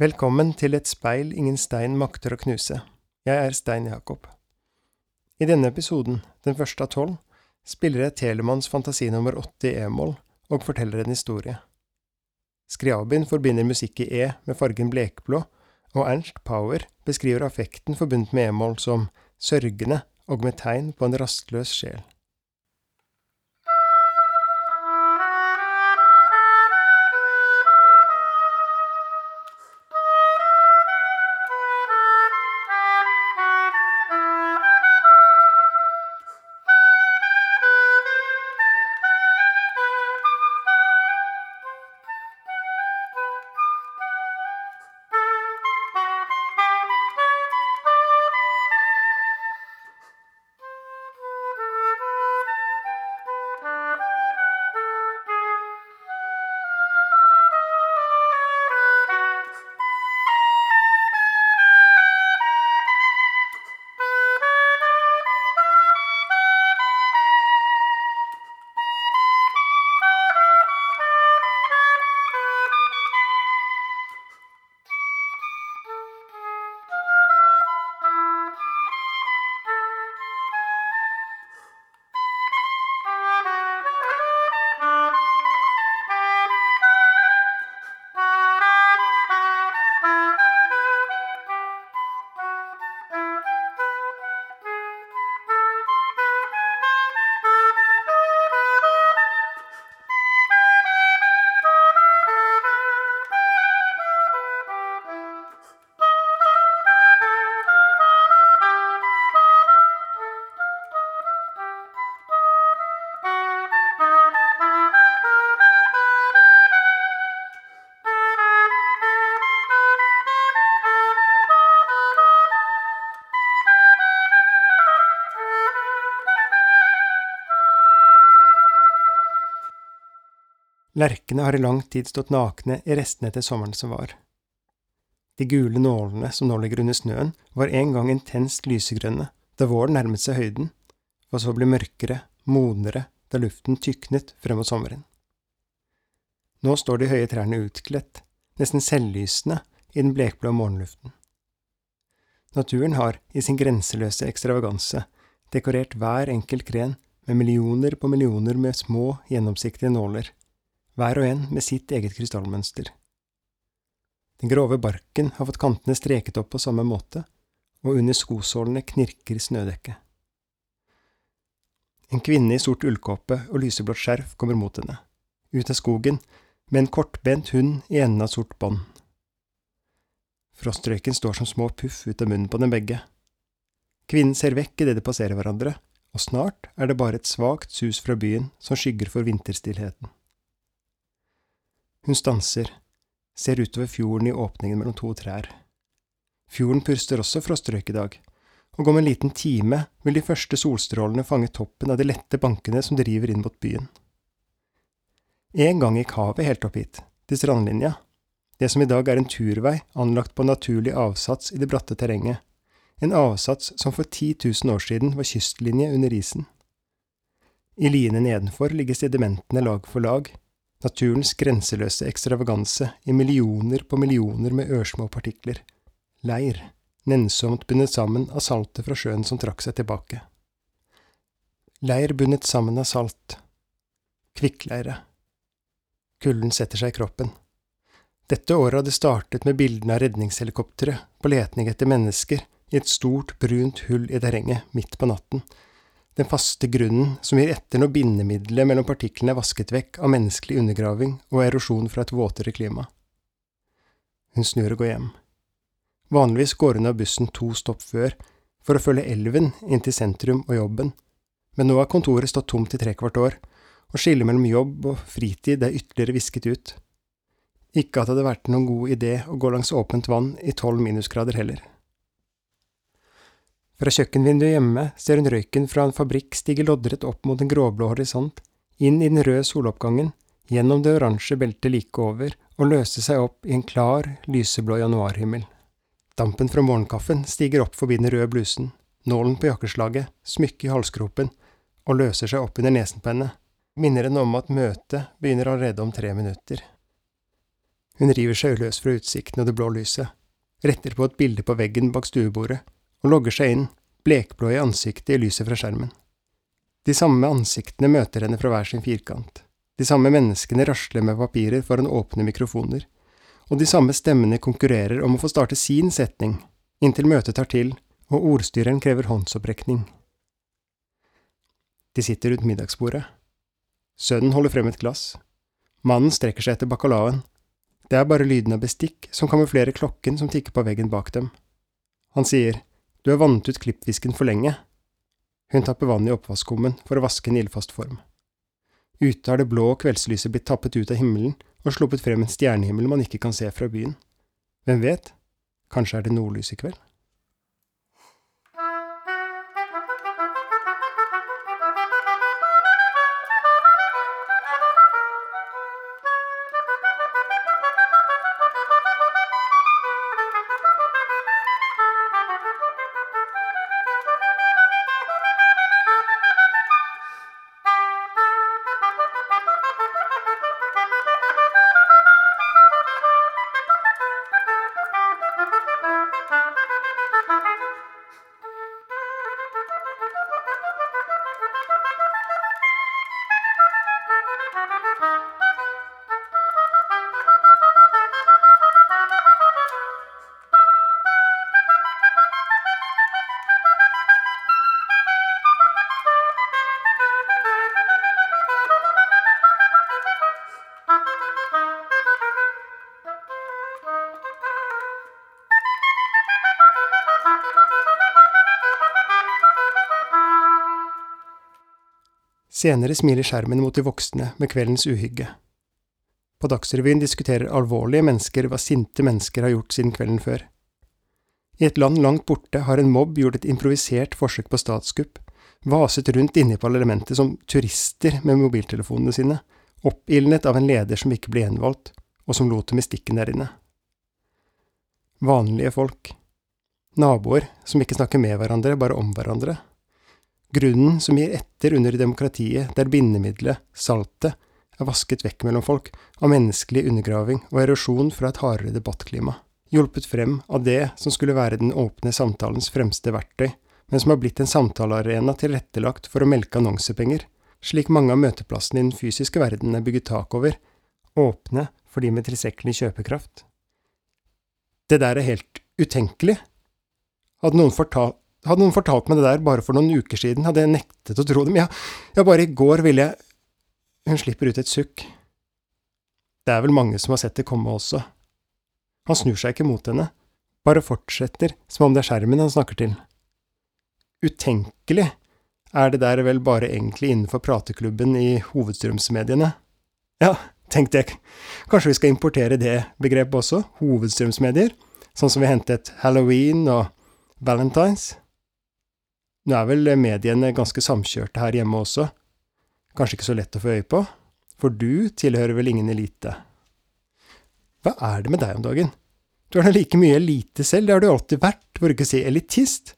Velkommen til et speil ingen stein makter å knuse. Jeg er Stein Jakob. I denne episoden, den første av tolv, spiller jeg Telemanns fantasi nummer åtte i e-moll og forteller en historie. Skriabin forbinder musikk i E med fargen blekblå, og Ernst Power beskriver affekten forbundet med e-moll som sørgende og med tegn på en rastløs sjel. Lerkene har i lang tid stått nakne i restene etter sommeren som var. De gule nålene som nå ligger under snøen, var en gang intenst lysegrønne da våren nærmet seg høyden, og så ble mørkere, modnere da luften tyknet frem mot sommeren. Nå står de høye trærne utkledt, nesten selvlysende, i den blekblå morgenluften. Naturen har, i sin grenseløse ekstravaganse, dekorert hver enkelt gren med millioner på millioner med små, gjennomsiktige nåler, hver og en med sitt eget krystallmønster. Den grove barken har fått kantene streket opp på samme måte, og under skosålene knirker snødekket. En kvinne i sort ullkåpe og lyseblått skjerf kommer mot henne, ut av skogen, med en kortbent hund i enden av sort bånd. Frostrøyken står som små puff ut av munnen på dem begge. Kvinnen ser vekk idet de passerer hverandre, og snart er det bare et svakt sus fra byen som skygger for vinterstillheten. Hun stanser, ser utover fjorden i åpningen mellom to trær. Fjorden puster også frostrøyk i dag, og om en liten time vil de første solstrålene fange toppen av de lette bankene som driver inn mot byen. En gang gikk havet helt opp hit, til strandlinja, det som i dag er en turvei anlagt på naturlig avsats i det bratte terrenget, en avsats som for 10 000 år siden var kystlinje under isen. I liene nedenfor ligger sedimentene lag for lag, naturens grenseløse ekstravaganse i millioner på millioner med ørsmå partikler, leir, nennsomt bundet sammen av saltet fra sjøen som trakk seg tilbake. Leir bundet sammen av salt. Kvikkleire. Kulden setter seg i kroppen. Dette året hadde startet med bildene av redningshelikoptre på letning etter mennesker i et stort, brunt hull i terrenget midt på natten, den faste grunnen som gir etter når bindemiddelet mellom partiklene er vasket vekk av menneskelig undergraving og erosjon fra et våtere klima. Hun snur og går hjem. Vanligvis går hun av bussen to stopp før, for å følge elven inn til sentrum og jobben, men nå har kontoret stått tomt i trekvart år, og skillet mellom jobb og fritid er ytterligere visket ut. Ikke at det hadde vært noen god idé å gå langs åpent vann i tolv minusgrader heller. Fra kjøkkenvinduet hjemme ser hun røyken fra en fabrikk stige loddrett opp mot en gråblå horisont, inn i den røde soloppgangen, gjennom det oransje beltet like over, og løse seg opp i en klar, lyseblå januarhimmel. Dampen fra morgenkaffen stiger opp forbi den røde blusen, nålen på jakkeslaget, smykket i halsgropen, og løser seg opp under nesen på henne, minner henne om at møtet begynner allerede om tre minutter. Hun river seg løs fra utsikten og det blå lyset, retter på et bilde på veggen bak stuebordet og logger seg inn, blekblå i ansiktet i lyset fra skjermen. De samme ansiktene møter henne fra hver sin firkant, de samme menneskene rasler med papirer foran åpne mikrofoner, og de samme stemmene konkurrerer om å få starte sin setning, inntil møtet tar til og ordstyreren krever håndsopprekning. De sitter rundt middagsbordet. Sønnen holder frem et glass. Mannen strekker seg etter bacalaoen. Det er bare lyden av bestikk som kamuflerer klokken som tikker på veggen bak dem. Han sier, Du har vannet ut klippfisken for lenge. Hun tapper vann i oppvaskkummen for å vaske en ildfast form. Ute har det blå kveldslyset blitt tappet ut av himmelen og sluppet frem en stjernehimmel man ikke kan se fra byen. Hvem vet, kanskje er det nordlys i kveld? Senere smiler skjermen mot de voksne med kveldens uhygge. På Dagsrevyen diskuterer alvorlige mennesker hva sinte mennesker har gjort siden kvelden før. I et land langt borte har en mobb gjort et improvisert forsøk på statskupp, vaset rundt inne i parlamentet som turister med mobiltelefonene sine, oppildnet av en leder som ikke ble gjenvalgt, og som lot dem i stikken der inne. Vanlige folk. Naboer som ikke snakker med hverandre, bare om hverandre Grunnen som gir etter under demokratiet, der bindemiddelet, saltet, er vasket vekk mellom folk, av menneskelig undergraving og erosjon fra et hardere debattklima, hjulpet frem av det som skulle være den åpne samtalens fremste verktøy, men som har blitt en samtalearena tilrettelagt for å melke annonsepenger, slik mange av møteplassene i den fysiske verden er bygget tak over, åpne for de med tilstrekkelig kjøpekraft. Det der er helt utenkelig. Hadde noen fortalt hadde noen fortalt meg det der bare for noen uker siden, hadde jeg nektet å tro dem. Ja, ja, bare i går ville jeg Hun slipper ut et sukk. Det er vel mange som har sett det komme også. Han snur seg ikke mot henne, bare fortsetter som om det er skjermen han snakker til. Utenkelig er det der vel bare egentlig innenfor prateklubben i hovedstrømsmediene. Ja, tenkte jeg, kanskje vi skal importere det begrepet også, hovedstrømsmedier, sånn som vi hentet halloween og valentines? Nå er vel mediene ganske samkjørte her hjemme også. Kanskje ikke så lett å få øye på, for du tilhører vel ingen elite. Hva er det med deg om dagen? Du er da like mye elite selv, det har du alltid vært, for ikke å si elitist.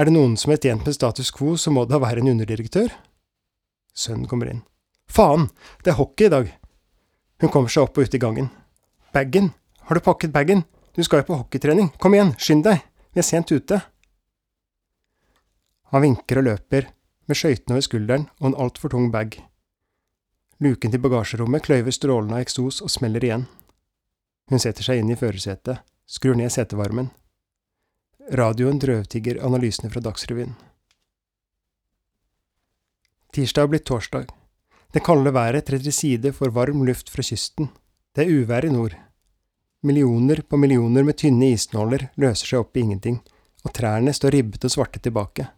Er det noen som er tjent med status quo, så må det da være en underdirektør. Sønnen kommer inn. Faen, det er hockey i dag. Hun kommer seg opp og ut i gangen. Bagen, har du pakket bagen? Du skal jo på hockeytrening, kom igjen, skynd deg, vi er sent ute. Han vinker og løper, med skøytene over skulderen og en altfor tung bag. Luken til bagasjerommet kløyver strålene av eksos og smeller igjen. Hun setter seg inn i førersetet, skrur ned setevarmen. Radioen drøvtigger analysene fra Dagsrevyen. Tirsdag har blitt torsdag. Det kalde været trer til side for varm luft fra kysten. Det er uvær i nord. Millioner på millioner med tynne isnåler løser seg opp i ingenting, og trærne står ribbet og svarte tilbake.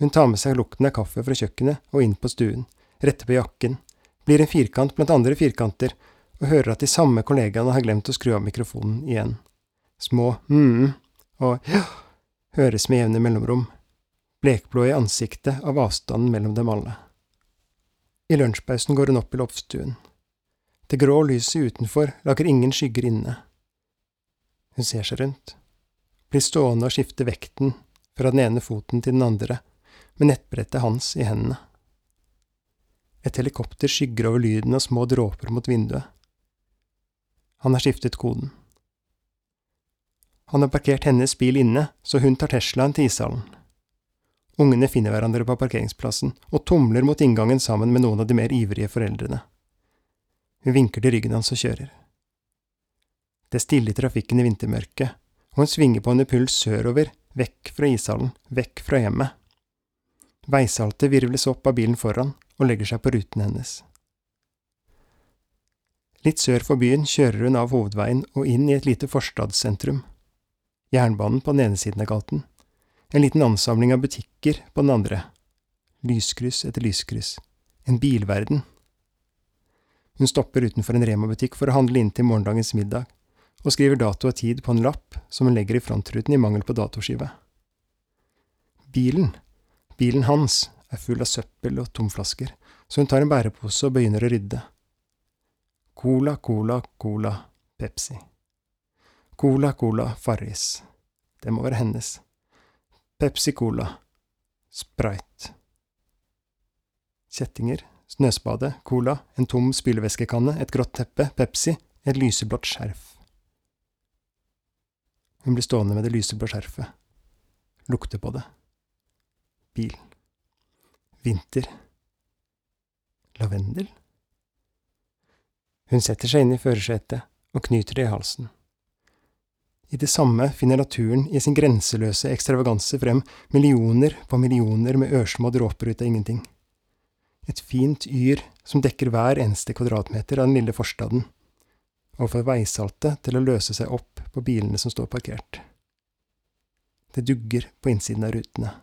Hun tar med seg lukten av kaffe fra kjøkkenet og inn på stuen, retter på jakken, blir en firkant blant andre firkanter, og hører at de samme kollegaene har glemt å skru av mikrofonen igjen. Små mm og ja høres med jevne mellomrom, blekblå i ansiktet av avstanden mellom dem alle. I lunsjpausen går hun opp i loppstuen. Det grå lyset utenfor lager ingen skygger inne. Hun ser seg rundt, blir stående og skifte vekten fra den ene foten til den andre med nettbrettet hans i hendene. Et helikopter skygger over lyden av små dråper mot vinduet. Han har skiftet koden. Han har parkert hennes bil inne, så hun tar Teslaen til ishallen. Ungene finner hverandre på parkeringsplassen og tumler mot inngangen sammen med noen av de mer ivrige foreldrene. Hun vinker til ryggen hans og kjører. Det er stille i trafikken i vintermørket, og hun svinger på en puls sørover, vekk fra ishallen, vekk fra hjemmet. Veisaltet virvles opp av bilen foran og legger seg på ruten hennes. Litt sør for byen kjører hun av hovedveien og inn i et lite forstadssentrum. Jernbanen på den ene siden av gaten, en liten ansamling av butikker på den andre. Lyskryss etter lyskryss. En bilverden. Hun stopper utenfor en Rema-butikk for å handle inn til morgendagens middag, og skriver dato og tid på en lapp som hun legger i frontruten i mangel på datoskive. Bilen, bilen hans, er full av søppel og tomflasker, så hun tar en bærepose og begynner å rydde. Cola, cola, cola, Pepsi. Cola, cola, Farris. Det må være hennes. Pepsi Cola. Sprite. Kjettinger, snøspade, cola, en tom spylevæskekanne, et grått teppe, Pepsi, et lyseblått skjerf. Hun blir stående med det lyseblå skjerfet. Lukter på det. Bil. Vinter. Lavendel? Hun setter seg inn i førersetet og knyter det i halsen. I det samme finner naturen i sin grenseløse ekstravaganse frem millioner på millioner med ørsmå dråper ut av ingenting. Et fint yr som dekker hver eneste kvadratmeter av den lille forstaden, og får veisaltet til å løse seg opp på bilene som står parkert. Det dugger på innsiden av rutene.